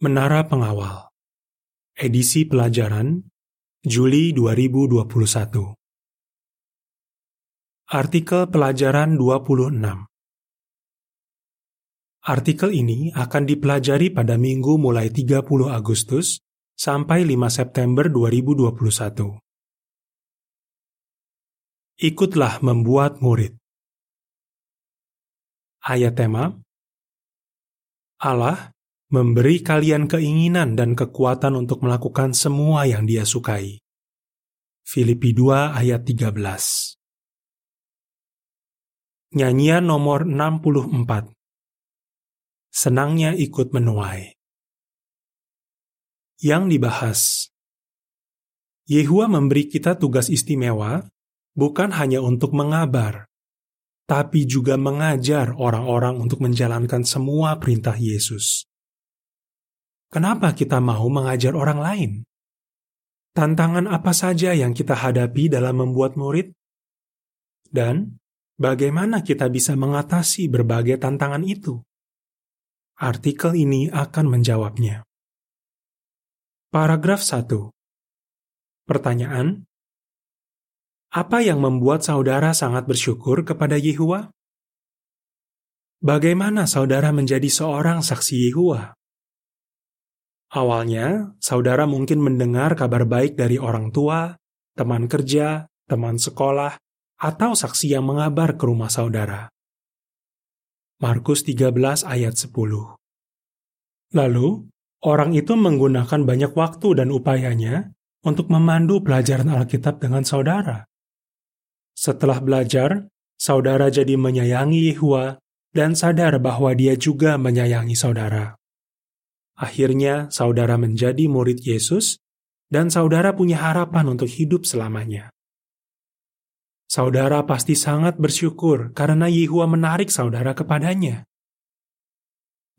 Menara Pengawal Edisi Pelajaran Juli 2021 Artikel Pelajaran 26 Artikel ini akan dipelajari pada minggu mulai 30 Agustus sampai 5 September 2021. Ikutlah membuat murid. Ayat tema Allah memberi kalian keinginan dan kekuatan untuk melakukan semua yang dia sukai. Filipi 2 ayat 13 Nyanyian nomor 64 Senangnya ikut menuai Yang dibahas Yehua memberi kita tugas istimewa bukan hanya untuk mengabar, tapi juga mengajar orang-orang untuk menjalankan semua perintah Yesus. Kenapa kita mau mengajar orang lain? Tantangan apa saja yang kita hadapi dalam membuat murid? Dan bagaimana kita bisa mengatasi berbagai tantangan itu? Artikel ini akan menjawabnya. Paragraf 1. Pertanyaan: Apa yang membuat saudara sangat bersyukur kepada Yehua? Bagaimana saudara menjadi seorang saksi Yehua? Awalnya, saudara mungkin mendengar kabar baik dari orang tua, teman kerja, teman sekolah, atau saksi yang mengabar ke rumah saudara. Markus 13 ayat 10 Lalu, orang itu menggunakan banyak waktu dan upayanya untuk memandu pelajaran Alkitab dengan saudara. Setelah belajar, saudara jadi menyayangi Yehua dan sadar bahwa dia juga menyayangi saudara. Akhirnya, saudara menjadi murid Yesus, dan saudara punya harapan untuk hidup selamanya. Saudara pasti sangat bersyukur karena Yehua menarik saudara kepadanya.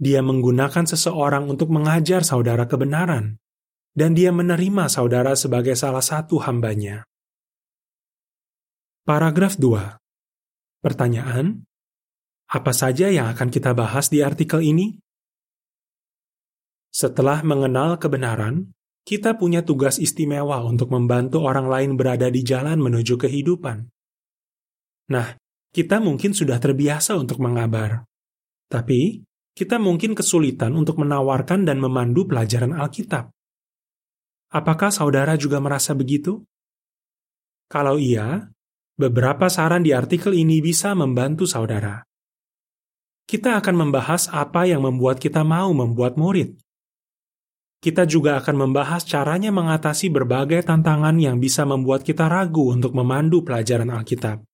Dia menggunakan seseorang untuk mengajar saudara kebenaran, dan dia menerima saudara sebagai salah satu hambanya. Paragraf 2. Pertanyaan, apa saja yang akan kita bahas di artikel ini? Setelah mengenal kebenaran, kita punya tugas istimewa untuk membantu orang lain berada di jalan menuju kehidupan. Nah, kita mungkin sudah terbiasa untuk mengabar, tapi kita mungkin kesulitan untuk menawarkan dan memandu pelajaran Alkitab. Apakah saudara juga merasa begitu? Kalau iya, beberapa saran di artikel ini bisa membantu saudara. Kita akan membahas apa yang membuat kita mau membuat murid kita juga akan membahas caranya mengatasi berbagai tantangan yang bisa membuat kita ragu untuk memandu pelajaran Alkitab.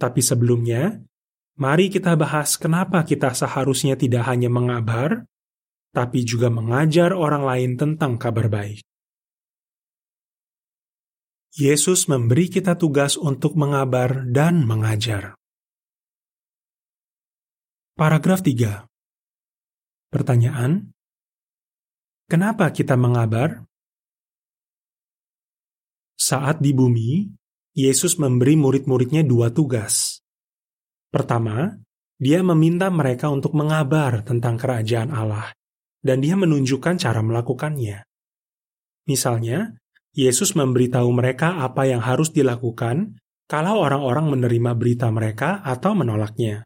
Tapi sebelumnya, mari kita bahas kenapa kita seharusnya tidak hanya mengabar, tapi juga mengajar orang lain tentang kabar baik. Yesus memberi kita tugas untuk mengabar dan mengajar. Paragraf 3. Pertanyaan: Kenapa kita mengabar? Saat di bumi, Yesus memberi murid-muridnya dua tugas. Pertama, dia meminta mereka untuk mengabar tentang kerajaan Allah, dan dia menunjukkan cara melakukannya. Misalnya, Yesus memberitahu mereka apa yang harus dilakukan kalau orang-orang menerima berita mereka atau menolaknya.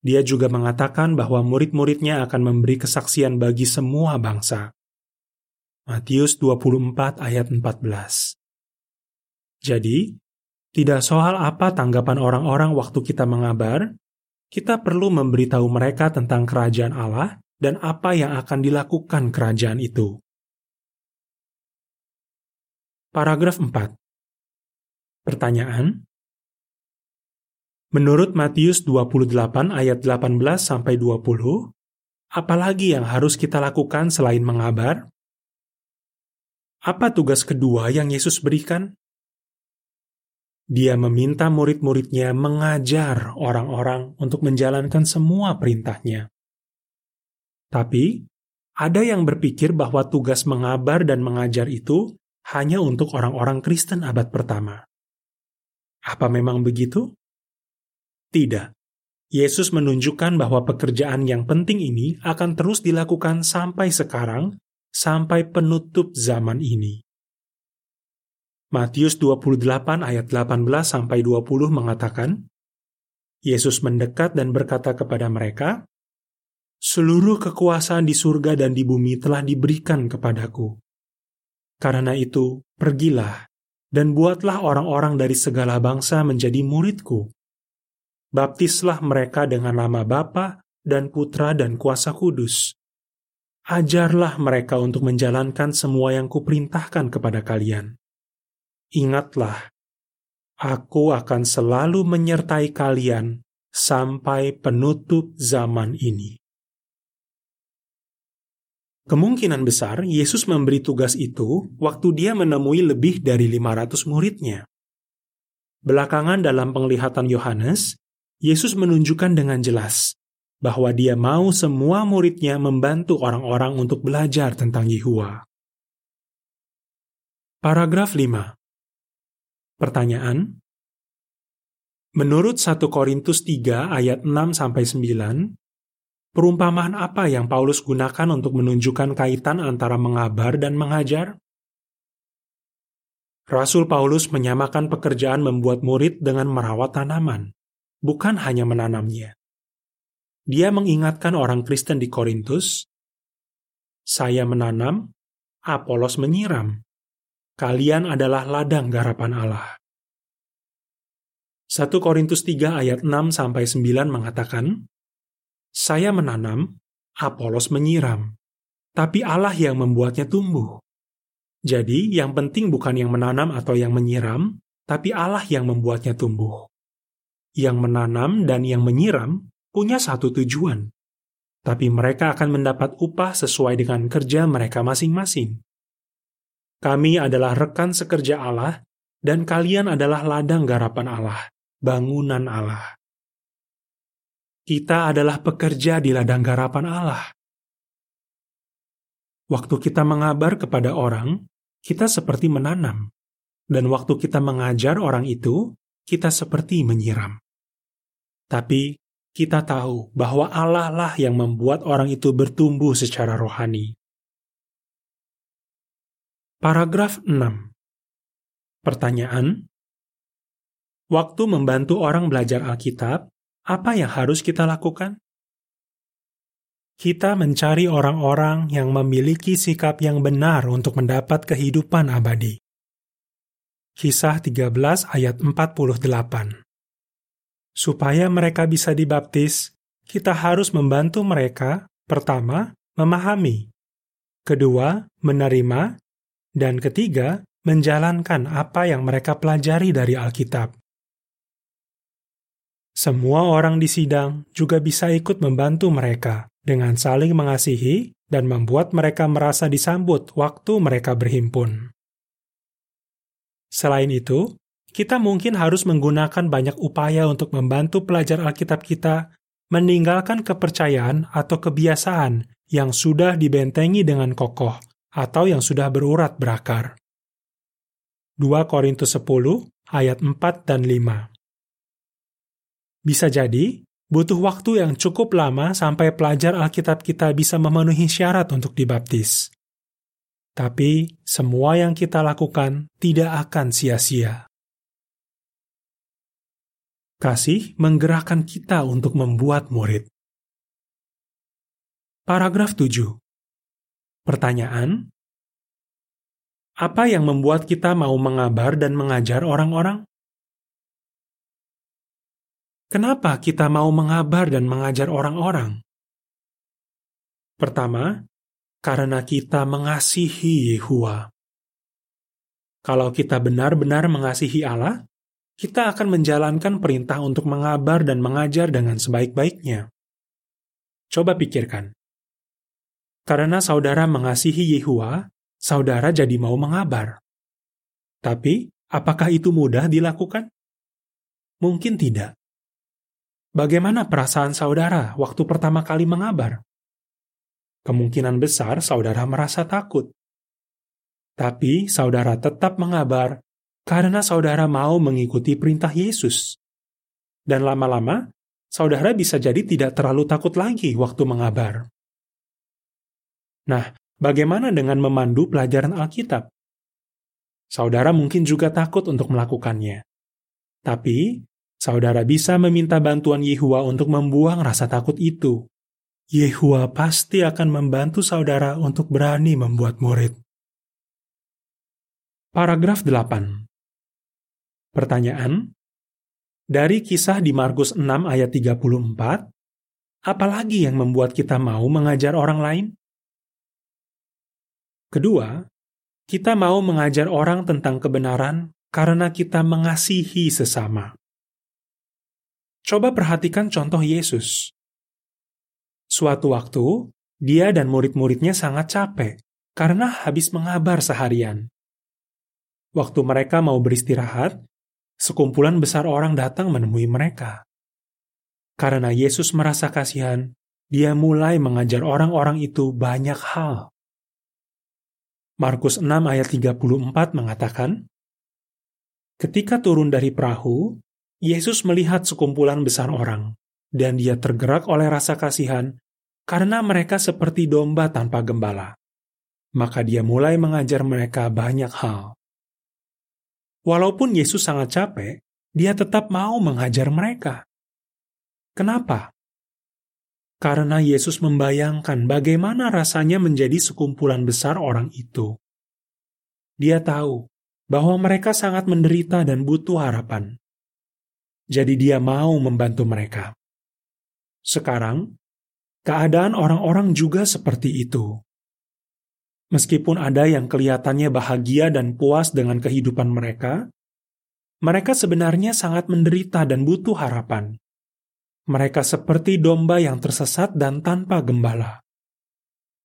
Dia juga mengatakan bahwa murid-muridnya akan memberi kesaksian bagi semua bangsa. Matius 24 ayat 14 Jadi, tidak soal apa tanggapan orang-orang waktu kita mengabar, kita perlu memberitahu mereka tentang kerajaan Allah dan apa yang akan dilakukan kerajaan itu. Paragraf 4 Pertanyaan, Menurut Matius 28 ayat 18 sampai 20, apalagi yang harus kita lakukan selain mengabar? Apa tugas kedua yang Yesus berikan? Dia meminta murid-muridnya mengajar orang-orang untuk menjalankan semua perintahnya. Tapi, ada yang berpikir bahwa tugas mengabar dan mengajar itu hanya untuk orang-orang Kristen abad pertama. Apa memang begitu? Tidak. Yesus menunjukkan bahwa pekerjaan yang penting ini akan terus dilakukan sampai sekarang, sampai penutup zaman ini. Matius 28 ayat 18 sampai 20 mengatakan, Yesus mendekat dan berkata kepada mereka, Seluruh kekuasaan di surga dan di bumi telah diberikan kepadaku. Karena itu, pergilah dan buatlah orang-orang dari segala bangsa menjadi muridku baptislah mereka dengan nama Bapa dan Putra dan Kuasa Kudus. Ajarlah mereka untuk menjalankan semua yang kuperintahkan kepada kalian. Ingatlah, aku akan selalu menyertai kalian sampai penutup zaman ini. Kemungkinan besar Yesus memberi tugas itu waktu dia menemui lebih dari 500 muridnya. Belakangan dalam penglihatan Yohanes, Yesus menunjukkan dengan jelas bahwa dia mau semua muridnya membantu orang-orang untuk belajar tentang Yehua. Paragraf 5 Pertanyaan Menurut 1 Korintus 3 ayat 6-9, perumpamaan apa yang Paulus gunakan untuk menunjukkan kaitan antara mengabar dan mengajar? Rasul Paulus menyamakan pekerjaan membuat murid dengan merawat tanaman bukan hanya menanamnya. Dia mengingatkan orang Kristen di Korintus, "Saya menanam, Apolos menyiram. Kalian adalah ladang garapan Allah." 1 Korintus 3 ayat 6 sampai 9 mengatakan, "Saya menanam, Apolos menyiram, tapi Allah yang membuatnya tumbuh." Jadi, yang penting bukan yang menanam atau yang menyiram, tapi Allah yang membuatnya tumbuh yang menanam dan yang menyiram punya satu tujuan, tapi mereka akan mendapat upah sesuai dengan kerja mereka masing-masing. Kami adalah rekan sekerja Allah, dan kalian adalah ladang garapan Allah, bangunan Allah. Kita adalah pekerja di ladang garapan Allah. Waktu kita mengabar kepada orang, kita seperti menanam, dan waktu kita mengajar orang itu, kita seperti menyiram. Tapi kita tahu bahwa Allah lah yang membuat orang itu bertumbuh secara rohani. Paragraf 6 Pertanyaan Waktu membantu orang belajar Alkitab, apa yang harus kita lakukan? Kita mencari orang-orang yang memiliki sikap yang benar untuk mendapat kehidupan abadi. Kisah 13 ayat 48 Supaya mereka bisa dibaptis, kita harus membantu mereka, pertama, memahami, kedua, menerima, dan ketiga, menjalankan apa yang mereka pelajari dari Alkitab. Semua orang di sidang juga bisa ikut membantu mereka dengan saling mengasihi dan membuat mereka merasa disambut waktu mereka berhimpun. Selain itu, kita mungkin harus menggunakan banyak upaya untuk membantu pelajar Alkitab kita meninggalkan kepercayaan atau kebiasaan yang sudah dibentengi dengan kokoh atau yang sudah berurat berakar. 2 Korintus 10 ayat 4 dan 5 Bisa jadi, butuh waktu yang cukup lama sampai pelajar Alkitab kita bisa memenuhi syarat untuk dibaptis. Tapi semua yang kita lakukan tidak akan sia-sia. Kasih menggerakkan kita untuk membuat murid. Paragraf 7. Pertanyaan: Apa yang membuat kita mau mengabar dan mengajar orang-orang? Kenapa kita mau mengabar dan mengajar orang-orang? Pertama, karena kita mengasihi Yehua. Kalau kita benar-benar mengasihi Allah, kita akan menjalankan perintah untuk mengabar dan mengajar dengan sebaik-baiknya. Coba pikirkan. Karena saudara mengasihi Yehua, saudara jadi mau mengabar. Tapi, apakah itu mudah dilakukan? Mungkin tidak. Bagaimana perasaan saudara waktu pertama kali mengabar? Kemungkinan besar saudara merasa takut. Tapi saudara tetap mengabar karena saudara mau mengikuti perintah Yesus. Dan lama-lama, saudara bisa jadi tidak terlalu takut lagi waktu mengabar. Nah, bagaimana dengan memandu pelajaran Alkitab? Saudara mungkin juga takut untuk melakukannya. Tapi, saudara bisa meminta bantuan Yehua untuk membuang rasa takut itu. Yehua pasti akan membantu saudara untuk berani membuat murid. Paragraf 8 Pertanyaan Dari kisah di Markus 6 ayat 34, apalagi yang membuat kita mau mengajar orang lain? Kedua, kita mau mengajar orang tentang kebenaran karena kita mengasihi sesama. Coba perhatikan contoh Yesus. Suatu waktu, dia dan murid-muridnya sangat capek karena habis mengabar seharian. Waktu mereka mau beristirahat, sekumpulan besar orang datang menemui mereka. Karena Yesus merasa kasihan, dia mulai mengajar orang-orang itu banyak hal. Markus 6 ayat 34 mengatakan, Ketika turun dari perahu, Yesus melihat sekumpulan besar orang, dan dia tergerak oleh rasa kasihan karena mereka seperti domba tanpa gembala. Maka dia mulai mengajar mereka banyak hal. Walaupun Yesus sangat capek, dia tetap mau mengajar mereka. Kenapa? karena Yesus membayangkan bagaimana rasanya menjadi sekumpulan besar orang itu. Dia tahu bahwa mereka sangat menderita dan butuh harapan. Jadi dia mau membantu mereka. Sekarang, keadaan orang-orang juga seperti itu. Meskipun ada yang kelihatannya bahagia dan puas dengan kehidupan mereka, mereka sebenarnya sangat menderita dan butuh harapan. Mereka seperti domba yang tersesat dan tanpa gembala.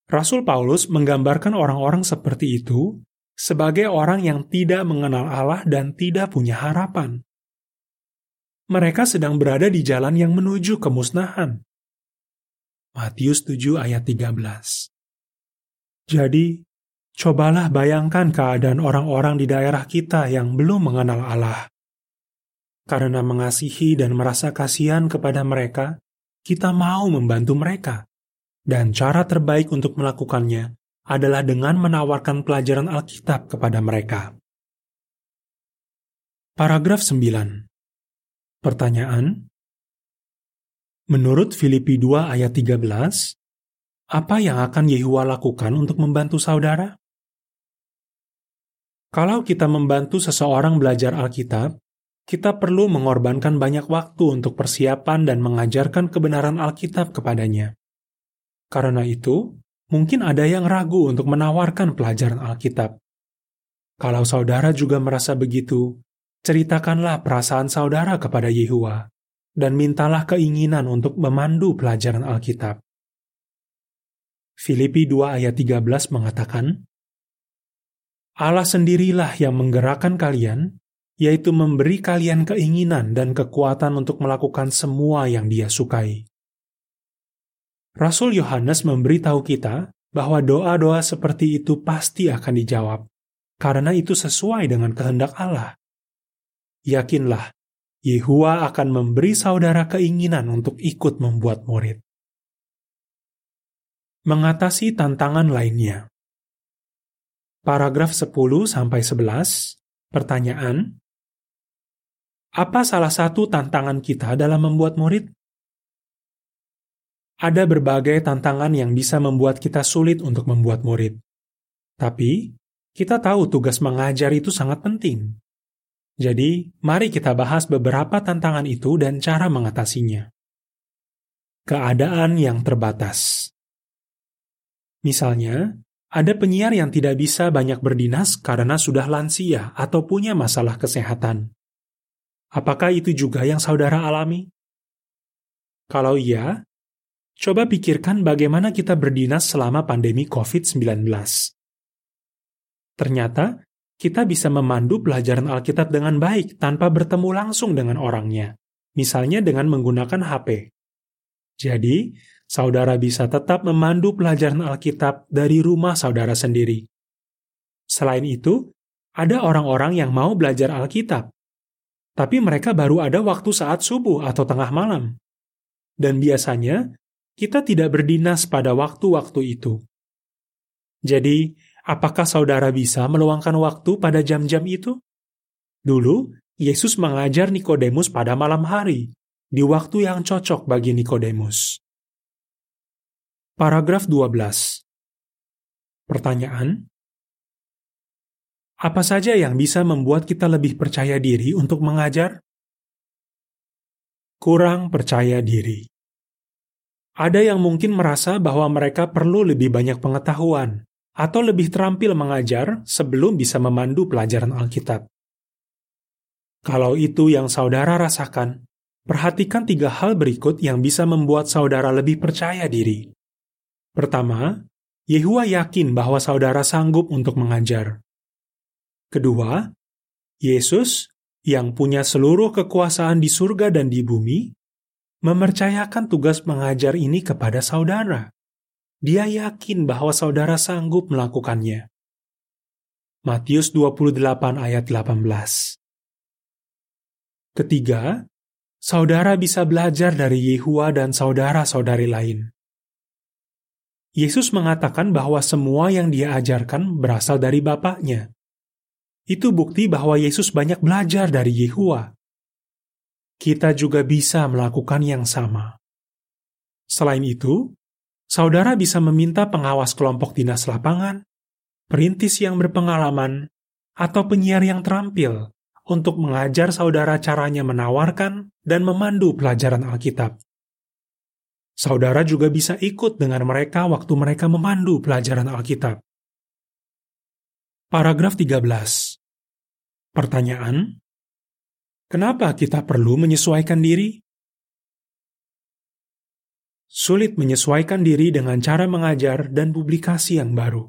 Rasul Paulus menggambarkan orang-orang seperti itu sebagai orang yang tidak mengenal Allah dan tidak punya harapan. Mereka sedang berada di jalan yang menuju kemusnahan. Matius 7 ayat 13 Jadi, cobalah bayangkan keadaan orang-orang di daerah kita yang belum mengenal Allah. Karena mengasihi dan merasa kasihan kepada mereka, kita mau membantu mereka. Dan cara terbaik untuk melakukannya adalah dengan menawarkan pelajaran Alkitab kepada mereka. Paragraf 9 Pertanyaan Menurut Filipi 2 ayat 13, apa yang akan Yehua lakukan untuk membantu saudara? Kalau kita membantu seseorang belajar Alkitab, kita perlu mengorbankan banyak waktu untuk persiapan dan mengajarkan kebenaran Alkitab kepadanya. Karena itu, mungkin ada yang ragu untuk menawarkan pelajaran Alkitab. Kalau saudara juga merasa begitu, ceritakanlah perasaan saudara kepada Yehua dan mintalah keinginan untuk memandu pelajaran Alkitab. Filipi 2 ayat 13 mengatakan, Allah sendirilah yang menggerakkan kalian yaitu memberi kalian keinginan dan kekuatan untuk melakukan semua yang Dia sukai. Rasul Yohanes memberitahu kita bahwa doa-doa seperti itu pasti akan dijawab, karena itu sesuai dengan kehendak Allah. Yakinlah, Yehua akan memberi saudara keinginan untuk ikut membuat murid. Mengatasi tantangan lainnya. Paragraf 10 sampai 11. Pertanyaan: apa salah satu tantangan kita dalam membuat murid? Ada berbagai tantangan yang bisa membuat kita sulit untuk membuat murid. Tapi, kita tahu tugas mengajar itu sangat penting. Jadi, mari kita bahas beberapa tantangan itu dan cara mengatasinya. Keadaan yang terbatas. Misalnya, ada penyiar yang tidak bisa banyak berdinas karena sudah lansia atau punya masalah kesehatan. Apakah itu juga yang saudara alami? Kalau iya, coba pikirkan bagaimana kita berdinas selama pandemi COVID-19. Ternyata, kita bisa memandu pelajaran Alkitab dengan baik tanpa bertemu langsung dengan orangnya, misalnya dengan menggunakan HP. Jadi, saudara bisa tetap memandu pelajaran Alkitab dari rumah saudara sendiri. Selain itu, ada orang-orang yang mau belajar Alkitab, tapi mereka baru ada waktu saat subuh atau tengah malam. dan biasanya kita tidak berdinas pada waktu-waktu itu. Jadi, apakah saudara bisa meluangkan waktu pada jam-jam itu? Dulu, Yesus mengajar Nikodemus pada malam hari, di waktu yang cocok bagi Nikodemus. Paragraf 12. Pertanyaan: Apa saja yang bisa membuat kita lebih percaya diri untuk mengajar? Kurang percaya diri. Ada yang mungkin merasa bahwa mereka perlu lebih banyak pengetahuan, atau lebih terampil mengajar sebelum bisa memandu pelajaran Alkitab. Kalau itu yang saudara rasakan, perhatikan tiga hal berikut yang bisa membuat saudara lebih percaya diri. Pertama, Yehua yakin bahwa saudara sanggup untuk mengajar. Kedua, Yesus yang punya seluruh kekuasaan di surga dan di bumi, mempercayakan tugas mengajar ini kepada saudara. Dia yakin bahwa saudara sanggup melakukannya. Matius 28 ayat 18 Ketiga, saudara bisa belajar dari Yehua dan saudara-saudari lain. Yesus mengatakan bahwa semua yang dia ajarkan berasal dari Bapaknya. Itu bukti bahwa Yesus banyak belajar dari Yehua. Kita juga bisa melakukan yang sama. Selain itu, saudara bisa meminta pengawas kelompok dinas lapangan, perintis yang berpengalaman, atau penyiar yang terampil untuk mengajar saudara caranya menawarkan dan memandu pelajaran Alkitab. Saudara juga bisa ikut dengan mereka waktu mereka memandu pelajaran Alkitab. Paragraf 13. Pertanyaan: Kenapa kita perlu menyesuaikan diri? Sulit menyesuaikan diri dengan cara mengajar dan publikasi yang baru.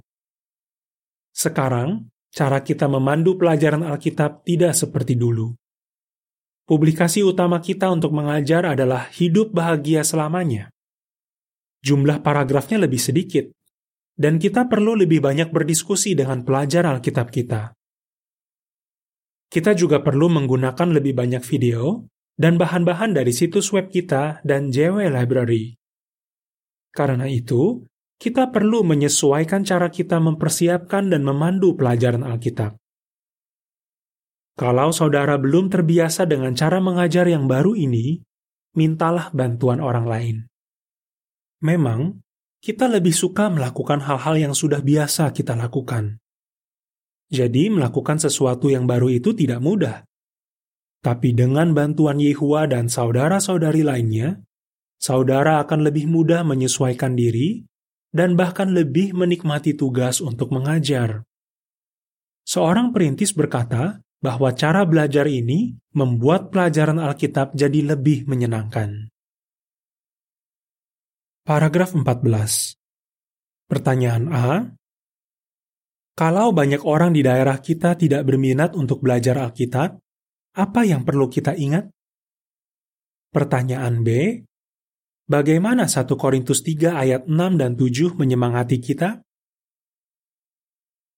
Sekarang, cara kita memandu pelajaran Alkitab tidak seperti dulu. Publikasi utama kita untuk mengajar adalah hidup bahagia selamanya. Jumlah paragrafnya lebih sedikit, dan kita perlu lebih banyak berdiskusi dengan pelajar Alkitab kita. Kita juga perlu menggunakan lebih banyak video dan bahan-bahan dari situs web kita dan JW Library. Karena itu, kita perlu menyesuaikan cara kita mempersiapkan dan memandu pelajaran Alkitab. Kalau saudara belum terbiasa dengan cara mengajar yang baru ini, mintalah bantuan orang lain. Memang, kita lebih suka melakukan hal-hal yang sudah biasa kita lakukan. Jadi, melakukan sesuatu yang baru itu tidak mudah. Tapi dengan bantuan Yehua dan saudara-saudari lainnya, saudara akan lebih mudah menyesuaikan diri dan bahkan lebih menikmati tugas untuk mengajar. Seorang perintis berkata bahwa cara belajar ini membuat pelajaran Alkitab jadi lebih menyenangkan. Paragraf 14. Pertanyaan A. Kalau banyak orang di daerah kita tidak berminat untuk belajar Alkitab, apa yang perlu kita ingat? Pertanyaan B. Bagaimana 1 Korintus 3 ayat 6 dan 7 menyemangati kita?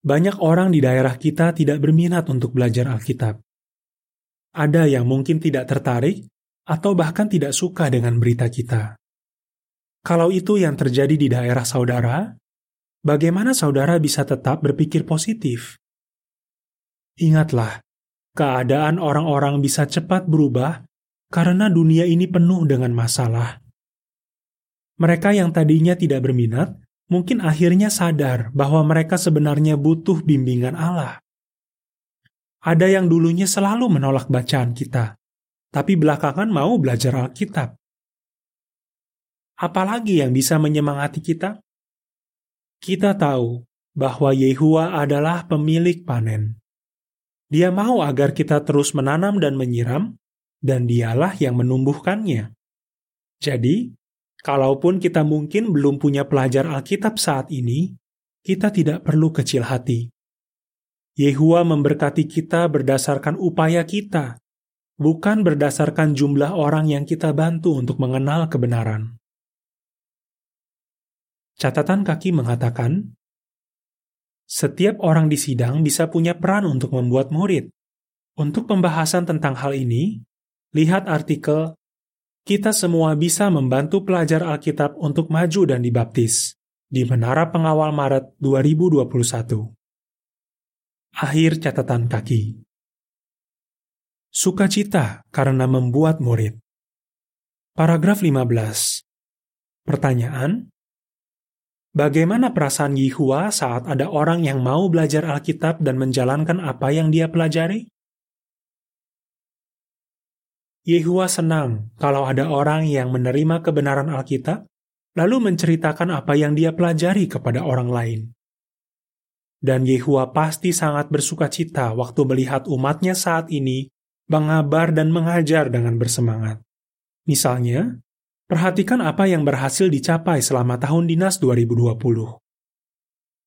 Banyak orang di daerah kita tidak berminat untuk belajar Alkitab. Ada yang mungkin tidak tertarik atau bahkan tidak suka dengan berita kita. Kalau itu yang terjadi di daerah saudara, bagaimana saudara bisa tetap berpikir positif? Ingatlah, keadaan orang-orang bisa cepat berubah karena dunia ini penuh dengan masalah. Mereka yang tadinya tidak berminat mungkin akhirnya sadar bahwa mereka sebenarnya butuh bimbingan Allah. Ada yang dulunya selalu menolak bacaan kita, tapi belakangan mau belajar Alkitab. Apalagi yang bisa menyemangati kita? Kita tahu bahwa Yehua adalah pemilik panen. Dia mau agar kita terus menanam dan menyiram, dan dialah yang menumbuhkannya. Jadi, Kalaupun kita mungkin belum punya pelajar Alkitab saat ini, kita tidak perlu kecil hati. Yehua memberkati kita berdasarkan upaya kita, bukan berdasarkan jumlah orang yang kita bantu untuk mengenal kebenaran. Catatan kaki mengatakan, setiap orang di sidang bisa punya peran untuk membuat murid. Untuk pembahasan tentang hal ini, lihat artikel kita semua bisa membantu pelajar Alkitab untuk maju dan dibaptis di Menara Pengawal Maret 2021. Akhir catatan kaki. Sukacita karena membuat murid. Paragraf 15. Pertanyaan, Bagaimana perasaan Yihua saat ada orang yang mau belajar Alkitab dan menjalankan apa yang dia pelajari? Yehua senang kalau ada orang yang menerima kebenaran Alkitab, lalu menceritakan apa yang dia pelajari kepada orang lain. Dan Yehua pasti sangat bersuka cita waktu melihat umatnya saat ini mengabar dan mengajar dengan bersemangat. Misalnya, perhatikan apa yang berhasil dicapai selama tahun dinas 2020.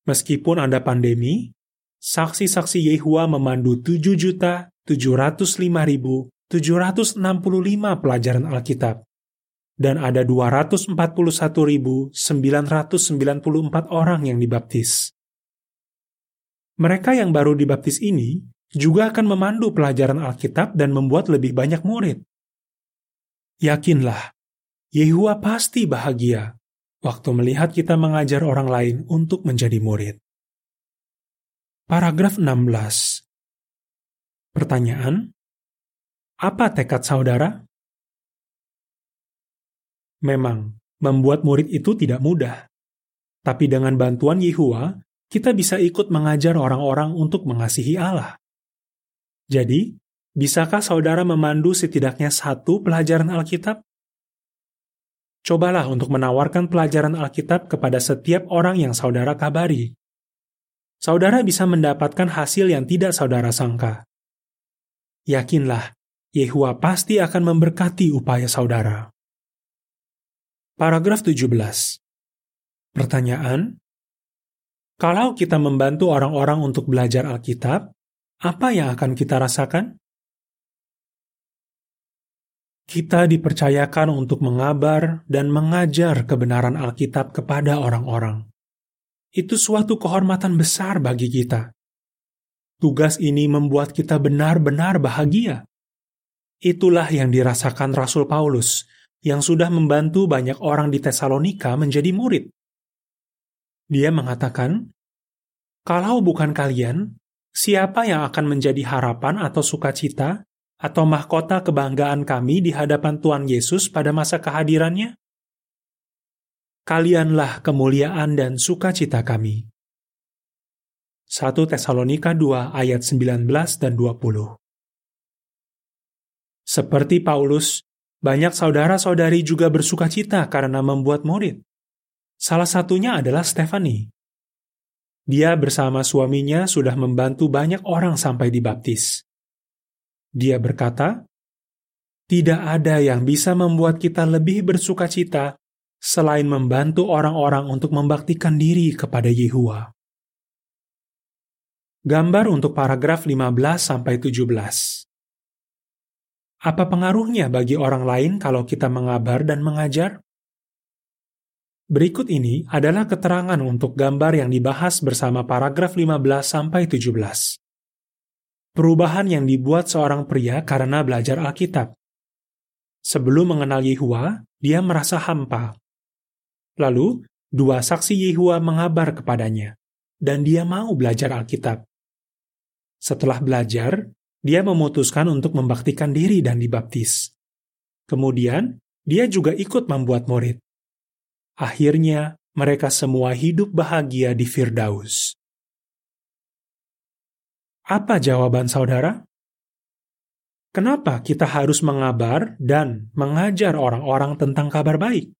Meskipun ada pandemi, saksi-saksi Yehua memandu 7 juta 705 765 pelajaran Alkitab, dan ada 241.994 orang yang dibaptis. Mereka yang baru dibaptis ini juga akan memandu pelajaran Alkitab dan membuat lebih banyak murid. Yakinlah, Yehua pasti bahagia waktu melihat kita mengajar orang lain untuk menjadi murid. Paragraf 16 Pertanyaan, apa tekad saudara? Memang, membuat murid itu tidak mudah. Tapi dengan bantuan Yehua, kita bisa ikut mengajar orang-orang untuk mengasihi Allah. Jadi, bisakah saudara memandu setidaknya satu pelajaran Alkitab? Cobalah untuk menawarkan pelajaran Alkitab kepada setiap orang yang saudara kabari. Saudara bisa mendapatkan hasil yang tidak saudara sangka. Yakinlah, Yehua pasti akan memberkati upaya saudara. Paragraf 17. Pertanyaan, kalau kita membantu orang-orang untuk belajar Alkitab, apa yang akan kita rasakan? Kita dipercayakan untuk mengabar dan mengajar kebenaran Alkitab kepada orang-orang. Itu suatu kehormatan besar bagi kita. Tugas ini membuat kita benar-benar bahagia. Itulah yang dirasakan Rasul Paulus, yang sudah membantu banyak orang di Tesalonika menjadi murid. Dia mengatakan, "Kalau bukan kalian, siapa yang akan menjadi harapan atau sukacita atau mahkota kebanggaan kami di hadapan Tuhan Yesus pada masa kehadirannya? Kalianlah kemuliaan dan sukacita kami." 1 Tesalonika 2 ayat 19 dan 20 seperti Paulus, banyak saudara-saudari juga bersuka cita karena membuat murid. Salah satunya adalah Stephanie. Dia bersama suaminya sudah membantu banyak orang sampai dibaptis. Dia berkata, "Tidak ada yang bisa membuat kita lebih bersuka cita selain membantu orang-orang untuk membaktikan diri kepada Yehua." Gambar untuk paragraf 15 sampai 17. Apa pengaruhnya bagi orang lain kalau kita mengabar dan mengajar? Berikut ini adalah keterangan untuk gambar yang dibahas bersama paragraf 15 sampai 17. Perubahan yang dibuat seorang pria karena belajar Alkitab. Sebelum mengenal Yehua, dia merasa hampa. Lalu, dua saksi Yehua mengabar kepadanya, dan dia mau belajar Alkitab. Setelah belajar, dia memutuskan untuk membaktikan diri dan dibaptis. Kemudian, dia juga ikut membuat murid. Akhirnya, mereka semua hidup bahagia di Firdaus. Apa jawaban saudara? Kenapa kita harus mengabar dan mengajar orang-orang tentang kabar baik?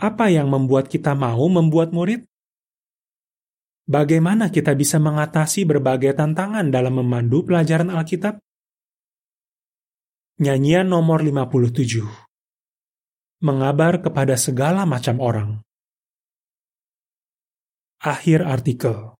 Apa yang membuat kita mau membuat murid? Bagaimana kita bisa mengatasi berbagai tantangan dalam memandu pelajaran Alkitab? Nyanyian nomor 57 Mengabar kepada segala macam orang. Akhir artikel